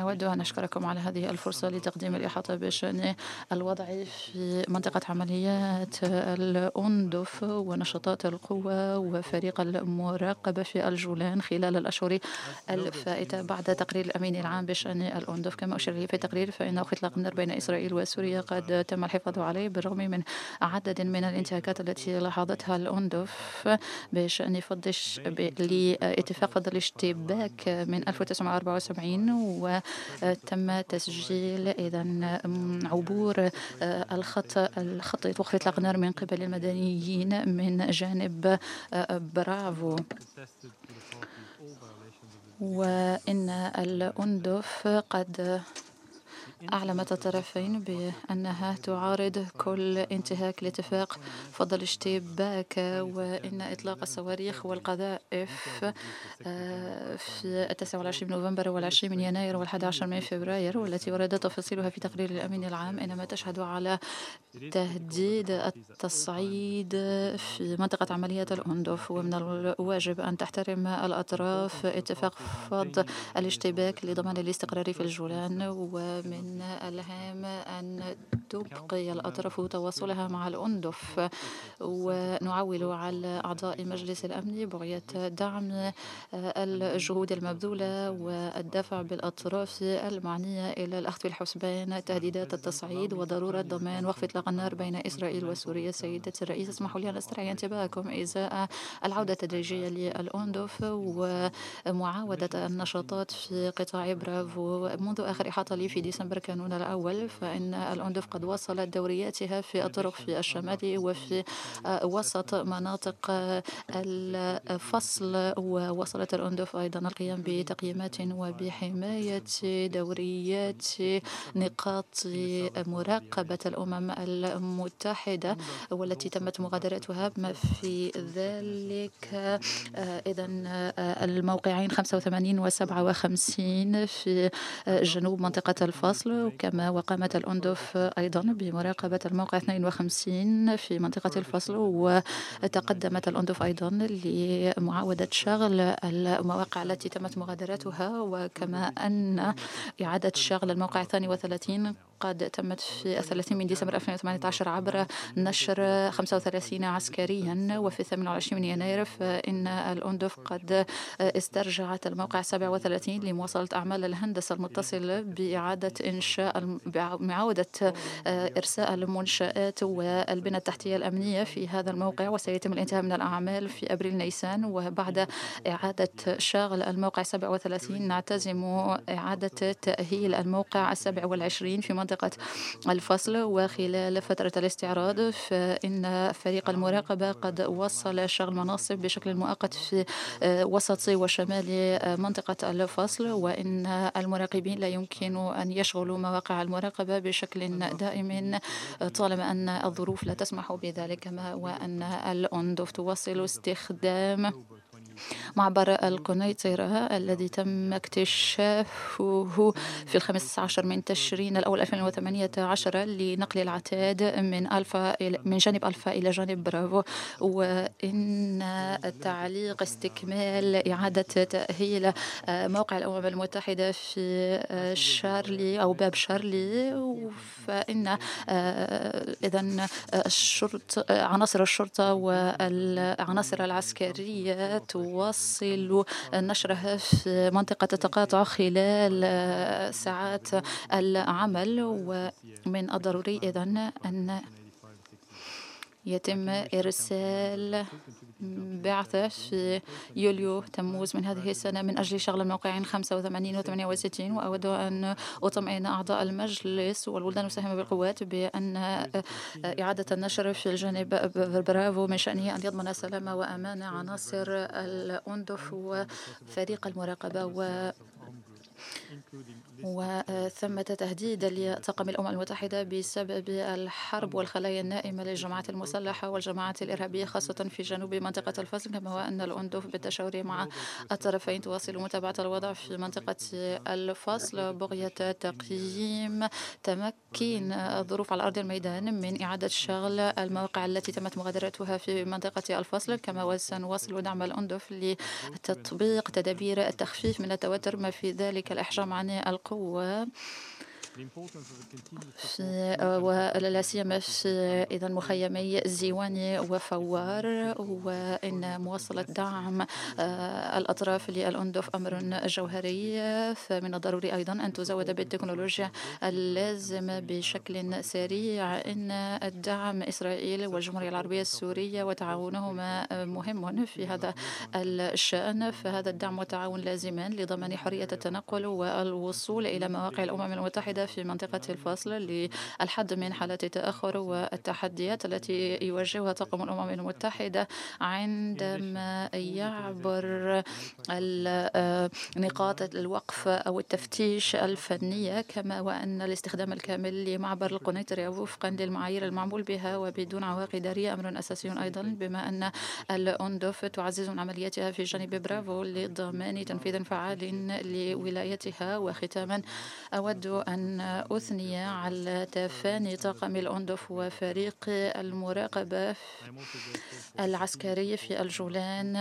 أود أن أشكركم على هذه الفرصة لتقديم الإحاطة بشأن الوضع في منطقة عمليات الأندف ونشاطات القوة وفريق المراقبة في الجولان خلال الأشهر الفائتة بعد تقرير الأمين العام بشأن الأندف. كما أشير في التقرير فإن إطلاق النار بين إسرائيل وسوريا قد تم الحفاظ عليه بالرغم من عدد من الانتهاكات التي لاحظتها الأندف بشأن فض لاتفاق فض الاشتباك من 1974 وتم تسجيل إذا عبور الخط الخط وقف إطلاق النار من قبل المدنيين من جانب برافو. وإن الأندف قد أعلمت الطرفين بأنها تعارض كل انتهاك لاتفاق فض الاشتباك وإن إطلاق الصواريخ والقذائف آه، في التاسع والعشرين من نوفمبر والعشرين من يناير والحادي عشر من فبراير والتي وردت تفاصيلها في تقرير الأمين العام إنما تشهد على تهديد التصعيد في منطقة عمليات الأندف ومن الواجب أن تحترم الأطراف اتفاق فض الاشتباك لضمان الاستقرار في الجولان ومن من الهام أن تبقي الأطراف تواصلها مع الأندف. ونعول على أعضاء مجلس الأمن بغية دعم الجهود المبذولة والدفع بالأطراف المعنية إلى الأخذ بالحسبان تهديدات التصعيد وضرورة ضمان وقف إطلاق النار بين إسرائيل وسوريا. سيدتي الرئيس اسمحوا لي أن أسترعي انتباهكم. إزاء العودة التدريجية للأندف ومعاودة النشاطات في قطاع برافو منذ آخر إحاطة لي في ديسمبر كانون الأول فإن الأندف قد وصلت دورياتها في الطرق في الشمال وفي آه، وسط مناطق آه، الفصل. ووصلت الأندف أيضا القيام بتقييمات وبحماية دوريات نقاط مراقبة الأمم المتحدة والتي تمت مغادرتها. بما في ذلك؟ آه، إذا الموقعين 85 و 57 في جنوب منطقة الفصل. الفصل كما وقامت الأندف أيضا بمراقبة الموقع 52 في منطقة الفصل وتقدمت الأندف أيضا لمعاودة شغل المواقع التي تمت مغادرتها وكما أن إعادة شغل الموقع 32 قد تمت في 30 من ديسمبر 2018 عبر نشر 35 عسكريا وفي 28 من يناير فإن الأندف قد استرجعت الموقع 37 لمواصلة أعمال الهندسة المتصلة بإعادة إنشاء معاودة إرساء المنشآت والبنى التحتية الأمنية في هذا الموقع وسيتم الانتهاء من الأعمال في أبريل نيسان وبعد إعادة شغل الموقع 37 نعتزم إعادة تأهيل الموقع 27 في منطقة منطقة الفصل وخلال فترة الاستعراض فإن فريق المراقبة قد وصل شغل مناصب بشكل مؤقت في آه، وسط وشمال منطقة الفصل وإن المراقبين لا يمكن أن يشغلوا مواقع المراقبة بشكل دائم طالما أن الظروف لا تسمح بذلك وأن الأندف تواصل استخدام معبر القنيطرة الذي تم اكتشافه في الخامس عشر من تشرين الأول 2018 لنقل العتاد من ألفا من جانب ألفا إلى جانب. برافو. وإن تعليق استكمال إعادة تأهيل موقع الأمم المتحدة في شارلي أو باب شارلي فإن إذا الشرطة عناصر الشرطة والعناصر العسكرية تواصل نشرها في منطقة التقاطع خلال ساعات العمل ومن الضروري إذن أن يتم إرسال بعثة في يوليو تموز من هذه السنة من أجل شغل الموقعين 85 و 68 وأود أن أطمئن أعضاء المجلس والبلدان المساهمة بالقوات بأن إعادة النشر في الجانب برافو من شأنه أن يضمن سلامة وأمان عناصر الأندف وفريق المراقبة و وثمة تهديد لطاقم الأمم المتحدة بسبب الحرب والخلايا النائمة للجماعات المسلحة والجماعات الإرهابية خاصة في جنوب منطقة الفصل كما هو أن الأندف بالتشاور مع الطرفين تواصل متابعة الوضع في منطقة الفصل بغية تقييم تمكين الظروف على أرض الميدان من إعادة شغل المواقع التي تمت مغادرتها في منطقة الفصل كما سنواصل دعم الأندف لتطبيق تدابير التخفيف من التوتر ما في ذلك الإحجام عن القوة. ولا سيما في اذا مخيمي زيواني وفوار وإن مواصلة دعم آه، الأطراف للأندف أمر جوهري. فمن الضروري أيضا أن تزود بالتكنولوجيا اللازمه بشكل سريع. إن الدعم إسرائيل والجمهورية العربية السورية وتعاونهما مهم في هذا الشأن. فهذا الدعم والتعاون لازمان لضمان حرية التنقل والوصول إلى مواقع الأمم المتحدة في منطقة الفصل للحد من حالات التأخر والتحديات التي يواجهها طاقم الأمم المتحدة عندما يعبر نقاط الوقف أو التفتيش الفنية كما وأن الاستخدام الكامل لمعبر القنيطرة وفقا للمعايير المعمول بها وبدون عوائق إدارية أمر أساسي أيضا بما أن الأندف تعزز من عملياتها في جانب برافو لضمان تنفيذ فعال لولايتها وختاما أود أن أثني على تفاني طاقم الأندف وفريق المراقبة العسكري في الجولان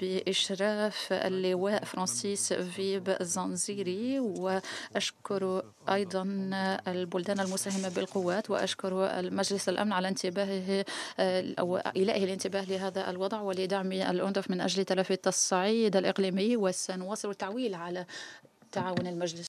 بإشراف اللواء فرانسيس فيب الزنزيري وأشكر أيضا البلدان المساهمة بالقوات وأشكر المجلس الأمن على انتباهه أو الانتباه لهذا الوضع ولدعم الأندف من أجل تلافي التصعيد الإقليمي. وسنواصل التعويل على تعاون المجلس.